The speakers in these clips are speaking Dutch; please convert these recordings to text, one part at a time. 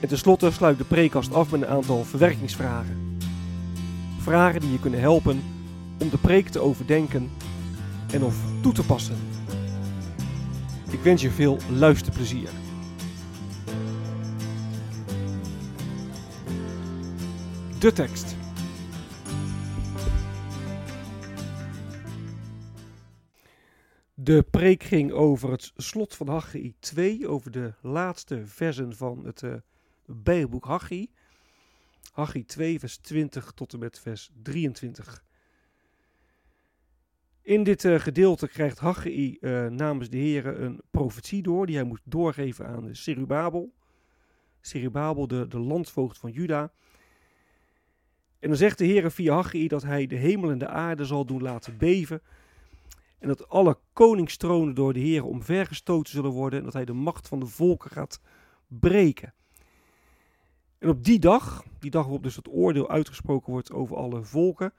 En tenslotte sluit de preekkast af met een aantal verwerkingsvragen. Vragen die je kunnen helpen om de preek te overdenken en of toe te passen. Ik wens je veel luisterplezier. De tekst. De preek ging over het slot van Haggai 2, over de laatste versen van het uh, Bijbelboek Haggai. Haggai 2, vers 20 tot en met vers 23. In dit uh, gedeelte krijgt Haggai uh, namens de heren een profetie door, die hij moet doorgeven aan Serubabel. Serubabel, de, de landvoogd van Juda. En dan zegt de heren via Haggai dat hij de hemel en de aarde zal doen laten beven. En dat alle koningstronen door de heren omvergestoten zullen worden. En dat hij de macht van de volken gaat breken. En op die dag, die dag waarop dus het oordeel uitgesproken wordt over alle volken,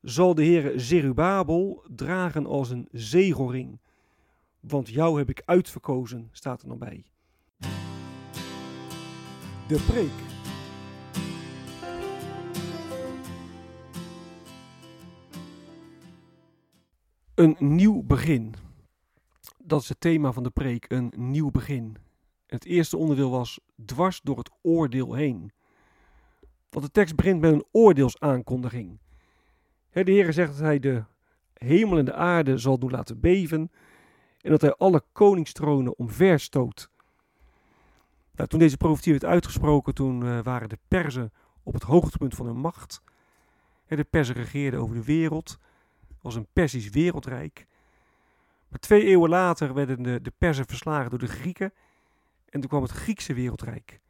zal de Heere Zerubabel dragen als een zegelring. Want jou heb ik uitverkozen, staat er dan bij. De preek. Een nieuw begin. Dat is het thema van de preek, een nieuw begin. Het eerste onderdeel was dwars door het oordeel heen. Want de tekst begint met een oordeelsaankondiging. De Heer zegt dat hij de hemel en de aarde zal doen laten beven en dat hij alle koningstronen omverstoot. Nou, toen deze profetie werd uitgesproken, toen uh, waren de Perzen op het hoogtepunt van hun macht. de Perzen regeerden over de wereld. Het was een Persisch wereldrijk. Maar twee eeuwen later werden de, de Perzen verslagen door de Grieken. En toen kwam het Griekse wereldrijk.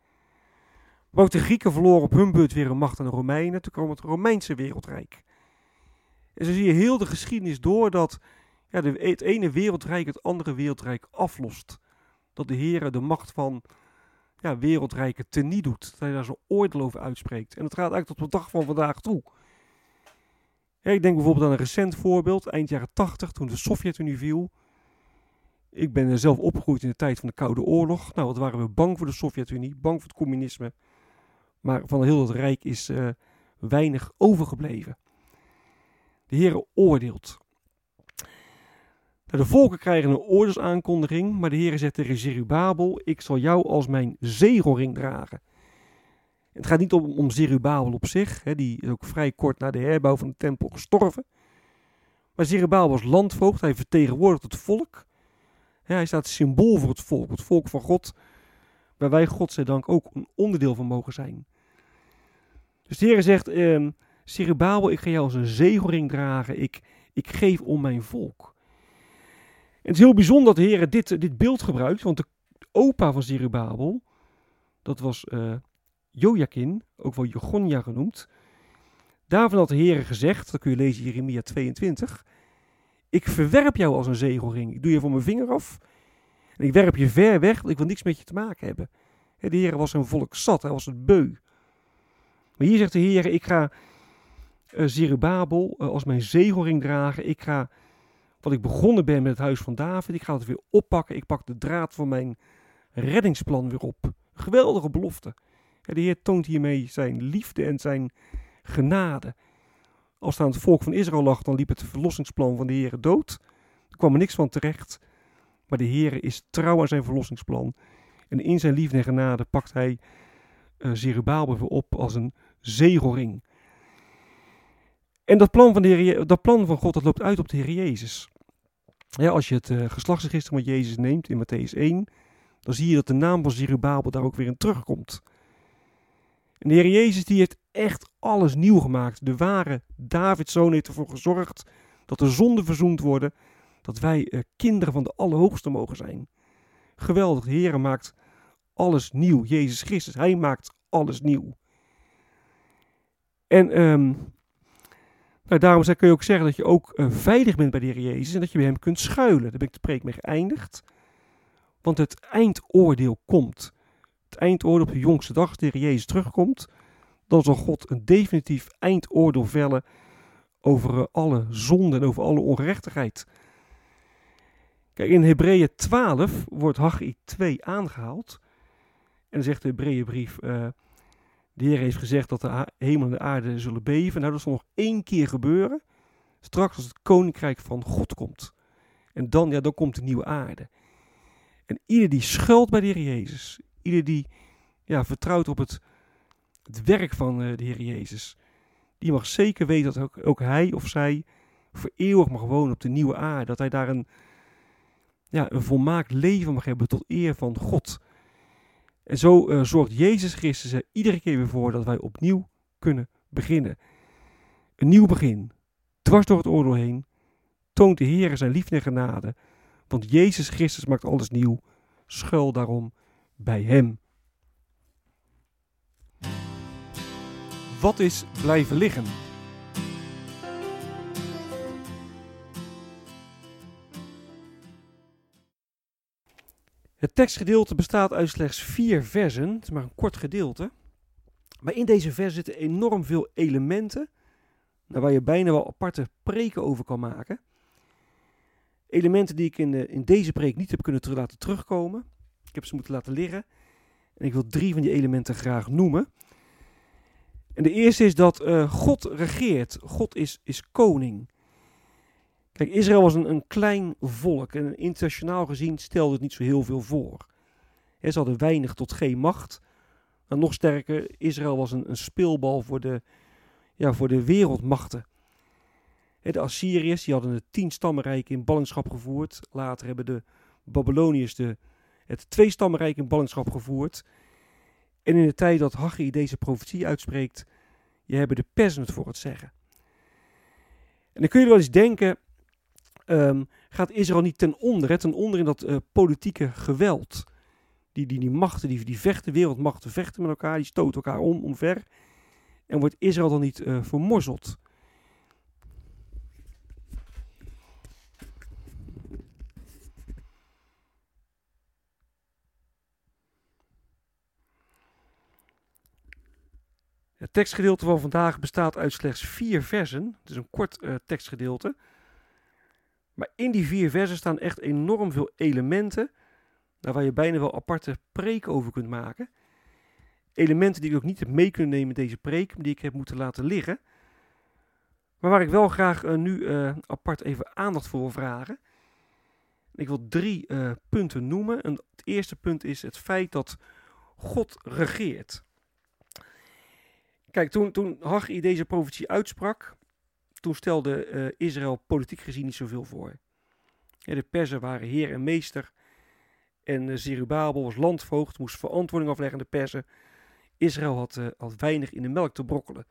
Maar ook de Grieken verloren op hun beurt weer een macht aan de Romeinen. Toen kwam het Romeinse wereldrijk. En zo zie je heel de geschiedenis door dat ja, het ene wereldrijk het andere wereldrijk aflost. Dat de Heer de macht van ja, wereldrijken teniet doet. Dat hij daar zo'n oordeel over uitspreekt. En dat gaat eigenlijk tot de dag van vandaag toe. ik denk bijvoorbeeld aan een recent voorbeeld, eind jaren 80, toen de Sovjet-Unie viel. Ik ben zelf opgegroeid in de tijd van de Koude Oorlog. Nou, wat waren we bang voor de Sovjet-Unie, bang voor het communisme. Maar van heel het Rijk is uh, weinig overgebleven. De Heer oordeelt. Nou, de volken krijgen een oordeelsaankondiging, maar de Heer zegt tegen Zerubabel, ik zal jou als mijn zegelring dragen. Het gaat niet om, om Zerubabel op zich, hè, die is ook vrij kort na de herbouw van de tempel gestorven. Maar Zerubabel was landvoogd, hij vertegenwoordigt het volk. Hij staat symbool voor het volk, het volk van God, waar wij godzijdank ook een onderdeel van mogen zijn. Dus de Heer zegt, eh, ik ga jou als een zegelring dragen. Ik, ik geef om mijn volk. Het is heel bijzonder dat de Heer dit, dit beeld gebruikt. Want de opa van Zerubabel, dat was uh, Jojakin, ook wel Jogonja genoemd. Daarvan had de Heer gezegd, dat kun je lezen in Jeremia 22. Ik verwerp jou als een zegelring. Ik doe je van mijn vinger af. En ik werp je ver weg, want ik wil niks met je te maken hebben. De Heer was zijn volk zat, hij was het beu. Maar hier zegt de Heer, ik ga uh, Zerubabel uh, als mijn zegelring dragen. Ik ga, wat ik begonnen ben met het huis van David, ik ga het weer oppakken. Ik pak de draad van mijn reddingsplan weer op. Geweldige belofte. de Heer toont hiermee zijn liefde en zijn genade. Als het aan het volk van Israël lag, dan liep het verlossingsplan van de Heer dood. Er kwam er niks van terecht. Maar de Heer is trouw aan zijn verlossingsplan. En in zijn liefde en genade pakt hij uh, Zerubabel weer op als een zegelring. En dat plan van, de Heer, dat plan van God dat loopt uit op de Heer Jezus. Als je het uh, geslachtsregister van Jezus neemt in Matthäus 1, dan zie je dat de naam van Zerubabel daar ook weer in terugkomt. En de Heer Jezus die heeft echt alles nieuw gemaakt. De ware Davidszoon heeft ervoor gezorgd dat de zonden verzoend worden, dat wij uh, kinderen van de Allerhoogste mogen zijn. Geweldig, de Heer maakt alles nieuw. Jezus Christus, Hij maakt alles nieuw. En um, nou, daarom kun je ook zeggen dat je ook uh, veilig bent bij de Heer Jezus en dat je bij Hem kunt schuilen. Daar ben ik de preek mee geëindigd. Want het eindoordeel komt. Het eindoordeel op de jongste dag, Heer Jezus terugkomt, dan zal God een definitief eindoordeel vellen over uh, alle zonde en over alle ongerechtigheid. Kijk, in Hebreeën 12 wordt Haggai 2 aangehaald. En zegt de Hebreeënbrief, uh, de Heer heeft gezegd dat de hemel en de aarde zullen beven. Nou, dat zal nog één keer gebeuren. Straks als het koninkrijk van God komt. En dan, ja, dan komt de nieuwe aarde. En ieder die schuilt bij de Heer Jezus. Ieder die ja, vertrouwt op het, het werk van uh, de Heer Jezus. Die mag zeker weten dat ook, ook hij of zij voor eeuwig mag wonen op de nieuwe aarde. Dat hij daar een, ja, een volmaakt leven mag hebben tot eer van God. En zo uh, zorgt Jezus Christus er iedere keer weer voor dat wij opnieuw kunnen beginnen. Een nieuw begin, dwars door het oordeel heen, toont de Heer zijn liefde en genade. Want Jezus Christus maakt alles nieuw. Schuil daarom bij Hem. Wat is blijven liggen? Het tekstgedeelte bestaat uit slechts vier versen. Het is maar een kort gedeelte. Maar in deze vers zitten enorm veel elementen. Waar je bijna wel aparte preken over kan maken. Elementen die ik in, de, in deze preek niet heb kunnen laten terugkomen. Ik heb ze moeten laten liggen. En ik wil drie van die elementen graag noemen. En de eerste is dat uh, God regeert. God is, is koning. Kijk, Israël was een, een klein volk en internationaal gezien stelde het niet zo heel veel voor. He, ze hadden weinig tot geen macht. Maar nog sterker, Israël was een, een speelbal voor de, ja, voor de wereldmachten. De Assyriërs die hadden het tien stammenrijk in ballingschap gevoerd. Later hebben de Babyloniërs de, het twee stammenrijk in ballingschap gevoerd. En in de tijd dat Haggai deze profetie uitspreekt, je hebben de Persen het voor het zeggen. En dan kun je wel eens denken, um, gaat Israël niet ten onder, ten onder in dat uh, politieke geweld. Die, die, die machten, die, die vechten, wereldmachten vechten met elkaar, die stoten elkaar om, omver. En wordt Israël dan niet uh, vermorzeld? Tekstgedeelte van vandaag bestaat uit slechts vier versen. Het is een kort uh, tekstgedeelte. Maar in die vier versen staan echt enorm veel elementen. waar je bijna wel aparte preek over kunt maken. Elementen die ik ook niet heb mee kunnen nemen in deze preek, die ik heb moeten laten liggen. Maar waar ik wel graag uh, nu uh, apart even aandacht voor wil vragen. Ik wil drie punten noemen. En het eerste punt is het feit dat God regeert. Kijk, toen, toen Haggai deze profetie uitsprak, toen stelde uh, Israël politiek gezien niet zoveel voor. De Perzen waren heer en meester. En uh, Zerubabel was landvoogd, moest verantwoording afleggen aan de Perzen. Israël had, uh, had weinig in de melk te brokkelen.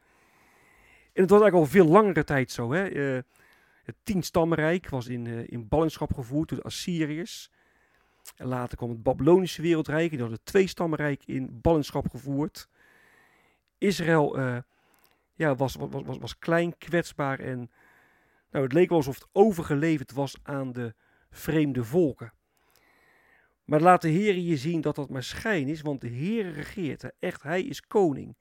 En het was eigenlijk al veel langere tijd zo. Hè? het tienstammenrijk was in, in ballingschap gevoerd door de Assyriërs. En later kwam het Babylonische wereldrijk. Die hadden het tweestammenrijk in ballingschap gevoerd. Israël ja, was, was, was, was klein, kwetsbaar en nou, het leek wel alsof het overgeleverd was aan de vreemde volken. Maar laat de Heer je zien dat dat maar schijn is, want de Heer regeert. Echt, hij is koning.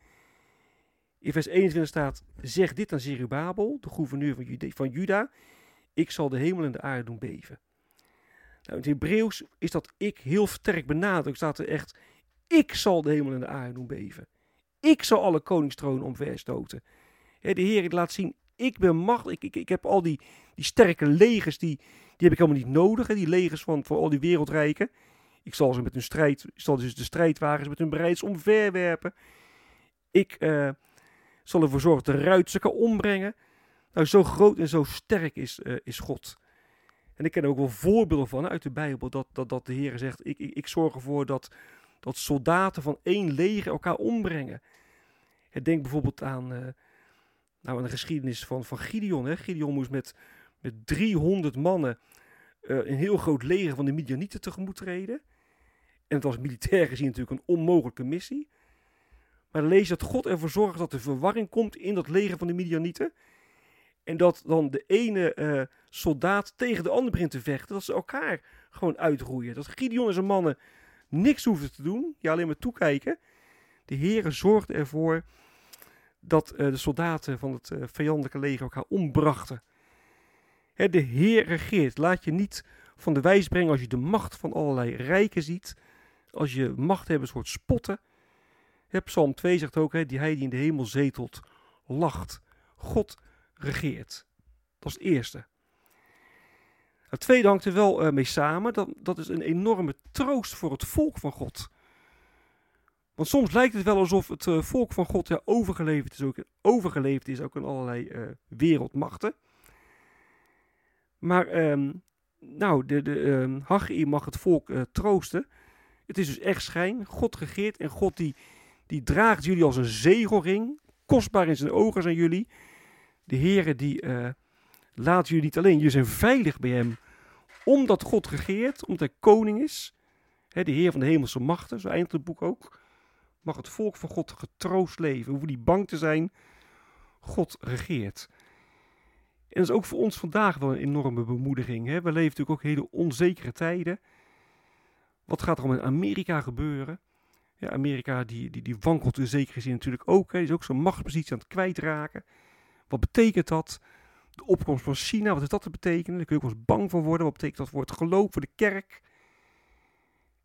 In vers 21 staat, zeg dit aan Zerubabel, de gouverneur van, van Juda, ik zal de hemel en de aarde doen beven. Nou, in het Hebreeuws is dat ik heel sterk benadrukt. Staat er echt, ik zal de hemel en de aarde doen beven. Ik zal alle koningstronen omverstoten. de Heer laat zien, ik ben machtig. Ik, ik, heb al die, die sterke legers, die, die heb ik helemaal niet nodig. Die legers van, van al die wereldrijken. Ik zal ze met hun strijd, ik zal dus de strijdwagens met hun bereids omverwerpen. Ik uh, zal ervoor zorgen dat de ruiters kan ombrengen. Nou, zo groot en zo sterk is, uh, is God. En ik ken er ook wel voorbeelden van uit de Bijbel dat, dat, dat de Heer zegt: ik, ik zorg ervoor dat, dat soldaten van één leger elkaar ombrengen. Denk bijvoorbeeld aan, uh, nou, aan de geschiedenis van, van Gideon. Hè. Gideon moest met, met 300 mannen uh, een heel groot leger van de Midianieten tegemoet treden. En het was militair gezien natuurlijk een onmogelijke missie. Maar lees dat God ervoor zorgt dat er verwarring komt in dat leger van de Midianieten. En dat dan de ene uh, soldaat tegen de ander begint te vechten. Dat ze elkaar gewoon uitroeien. Dat Gideon en zijn mannen niks hoefden te doen. Ja, alleen maar toekijken. De heren zorgden ervoor dat uh, de soldaten van het uh, vijandelijke leger elkaar ombrachten. Hè, de Heer regeert. Laat je niet van de wijs brengen als je de macht van allerlei rijken ziet. Als je machthebbers hoort spotten. Hè, Psalm 2 zegt ook, hè, die hij die in de hemel zetelt, lacht. God regeert. Dat is het eerste. Het tweede hangt er wel uh, mee samen. Dat, dat is een enorme troost voor het volk van God. Want soms lijkt het wel alsof het uh, volk van God ja, overgeleverd, is ook, overgeleverd is ook in allerlei uh, wereldmachten. Maar um, nou, de, de, Haggai mag het volk troosten. Het is dus echt schijn. God regeert en God die, die draagt jullie als een zegelring. Kostbaar in zijn ogen zijn jullie. De Heere die laat jullie niet alleen. Jullie zijn veilig bij hem. Omdat God regeert, omdat hij koning is. Hè, de Heer van de hemelse machten, zo eindigt het boek ook. Mag het volk van God getroost leven. Hoeven niet bang te zijn. God regeert. En dat is ook voor ons vandaag wel een enorme bemoediging. Hè? We leven natuurlijk ook hele onzekere tijden. Wat gaat er om in Amerika gebeuren? Ja, Amerika die, die, die wankelt in zekere zin natuurlijk ook. Die is ook zijn machtspositie aan het kwijtraken. Wat betekent dat? De opkomst van China, wat heeft dat te betekenen? Daar kun je ook bang van worden. Wat betekent dat voor het geloof, voor de kerk?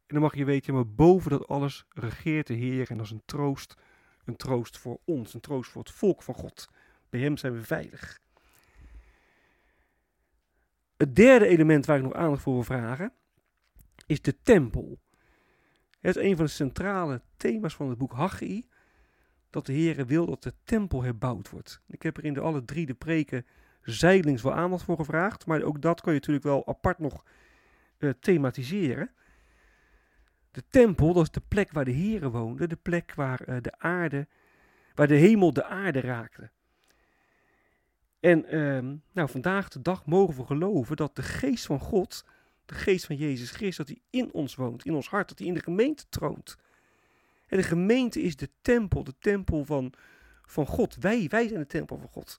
En dan mag je weten, maar boven dat alles regeert de Heer. En dat is een troost. Een troost voor ons, een troost voor het volk van God. Bij Hem zijn we veilig. Het derde element waar ik nog aandacht voor wil vragen, is de tempel. Het is een van de centrale thema's van het boek Haggai dat de Heer wil dat de tempel herbouwd wordt. Ik heb er in de alle drie de preken zijdelings wel aandacht voor gevraagd, maar ook dat kan je natuurlijk wel apart nog uh, thematiseren. De tempel, dat is de plek waar de Heer woonde, de plek waar uh, de aarde, waar de hemel de aarde raakte. En uh, nou, vandaag de dag mogen we geloven dat de geest van God, de geest van Jezus Christus, dat hij in ons woont, in ons hart, dat hij in de gemeente troont. En de gemeente is de tempel, de tempel van, van God. Wij, wij zijn de tempel van God.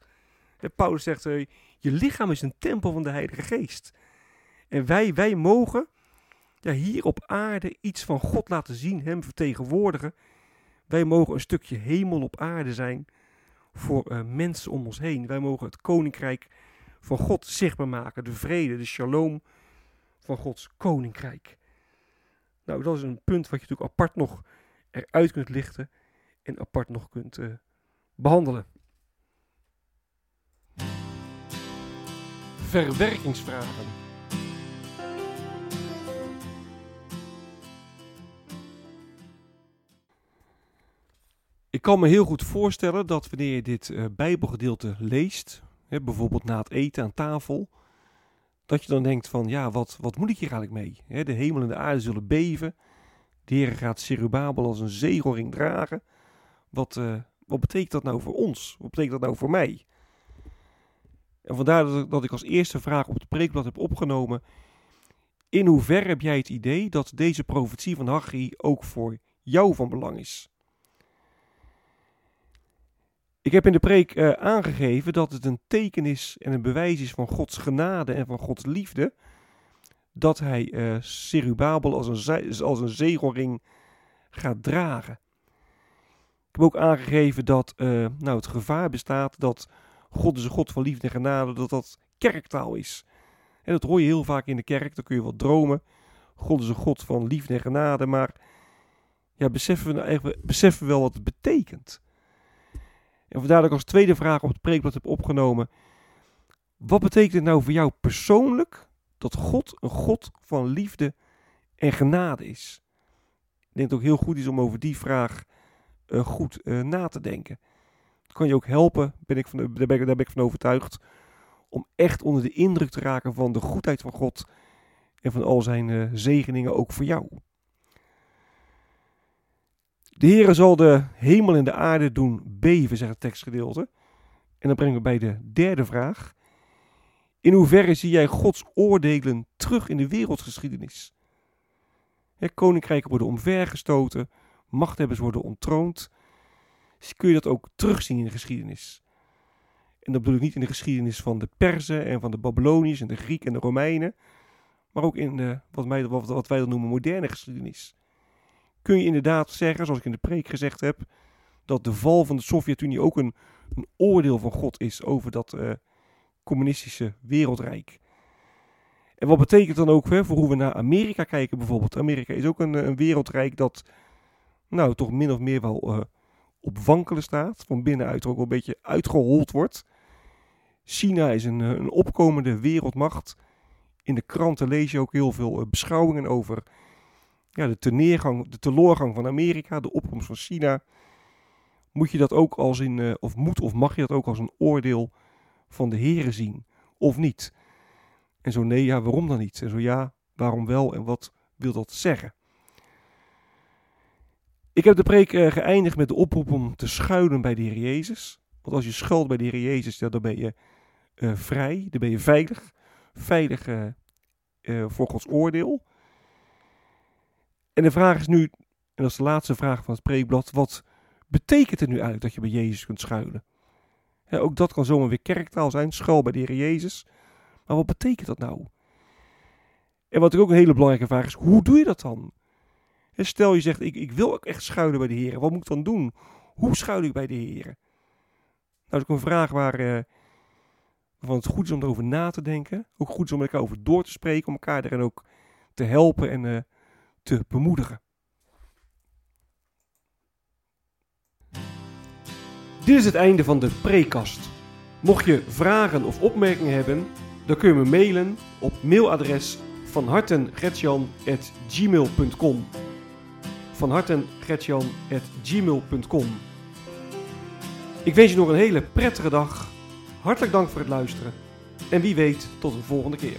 Paulus zegt, uh, je lichaam is een tempel van de Heilige Geest. En wij, wij mogen ja, hier op aarde iets van God laten zien, hem vertegenwoordigen. Wij mogen een stukje hemel op aarde zijn voor uh, mensen om ons heen. Wij mogen het koninkrijk van God zichtbaar maken. De vrede, de shalom van Gods koninkrijk. Nou, dat is een punt wat je natuurlijk apart nog eruit kunt lichten en apart nog kunt uh, behandelen. Verwerkingsvragen. Ik kan me heel goed voorstellen dat wanneer je dit uh, Bijbelgedeelte leest, hè, bijvoorbeeld na het eten aan tafel, dat je dan denkt van ja, wat, wat moet ik hier eigenlijk mee? Hè, de hemel en de aarde zullen beven. De Heer gaat Serubabel als een zegelring dragen. Wat, uh, wat betekent dat nou voor ons? Wat betekent dat nou voor mij? En vandaar dat ik, als eerste vraag op het preekblad heb opgenomen. In hoeverre heb jij het idee dat deze profetie van Haggai ook voor jou van belang is? Ik heb in de preek uh, aangegeven dat het een teken is en een bewijs is van Gods genade en van Gods liefde dat hij uh, Serubabel als een, als een zegelring gaat dragen. Ik heb ook aangegeven dat uh, nou, het gevaar bestaat dat God is een God van liefde en genade, dat dat kerktaal is. En dat hoor je heel vaak in de kerk, dan kun je wel dromen. God is een God van liefde en genade, maar ja, beseffen, we nou eigenlijk, beseffen we wel wat het betekent? En vandaar dat ik als tweede vraag op het preekblad heb opgenomen. Wat betekent het nou voor jou persoonlijk dat God een God van liefde en genade is. Ik denk dat het ook heel goed is om over die vraag uh, goed uh, na te denken. Kan je ook helpen, ben ik van, daar, ben ik, daar ben ik van overtuigd, om echt onder de indruk te raken van de goedheid van God en van al zijn uh, zegeningen ook voor jou. De Heere zal de hemel en de aarde doen beven, zegt het tekstgedeelte. En dan brengen we bij de derde vraag. In hoeverre zie jij Gods oordelen terug in de wereldgeschiedenis? Koninkrijken worden omvergestoten, machthebbers worden ontroond. Dus kun je dat ook terugzien in de geschiedenis? En dat bedoel ik niet in de geschiedenis van de Perzen en van de Babyloniërs en de Grieken en de Romeinen, maar ook in de, wat, wij, wat, wij dan noemen moderne geschiedenis. Kun je inderdaad zeggen, zoals ik in de preek gezegd heb, dat de val van de Sovjet-Unie ook een, een oordeel van God is over dat uh, communistische wereldrijk. En wat betekent dan ook hè, voor hoe we naar Amerika kijken bijvoorbeeld? Amerika is ook een, een wereldrijk dat nou toch min of meer wel uh, op wankelen staat. Van binnenuit ook wel een beetje uitgehold wordt. China is een, een opkomende wereldmacht. In de kranten lees je ook heel veel uh, beschouwingen over ja, de, teneergang, de teleurgang van Amerika, de opkomst van China. Moet je dat ook als in, uh, of moet of mag je dat ook als een oordeel van de heren zien? Of niet? En zo nee, ja, waarom dan niet? En zo ja, waarom wel en wat wil dat zeggen? Ik heb de preek uh, geëindigd met de oproep om te schuilen bij de Heer Jezus. Want als je schuilt bij de Heer Jezus, dan ben je uh, vrij, dan ben je veilig. Veilig uh, voor Gods oordeel. En de vraag is nu, en dat is de laatste vraag van het preekblad, wat betekent het nu eigenlijk dat je bij Jezus kunt schuilen? Ook dat kan zomaar weer kerktaal zijn, schuil bij de Heer Jezus. Maar wat betekent dat nou? En wat ook een hele belangrijke vraag is, hoe doe je dat dan? Stel je zegt, ik, ik wil ook echt schuilen bij de Heer. Wat moet ik dan doen? Hoe schuil ik bij de Heer? Nou, dat is ook een vraag waar, uh, waarvan het goed is om erover na te denken. Ook goed is om elkaar over door te spreken, om elkaar erin ook te helpen en uh, te bemoedigen. Dit is het einde van de prekast. Mocht je vragen of opmerkingen hebben, dan kun je me mailen op mailadres van hartengretjan.gmail.com van hartengretjan.gmail.com Ik wens je nog een hele prettige dag. Hartelijk dank voor het luisteren. En wie weet tot een volgende keer.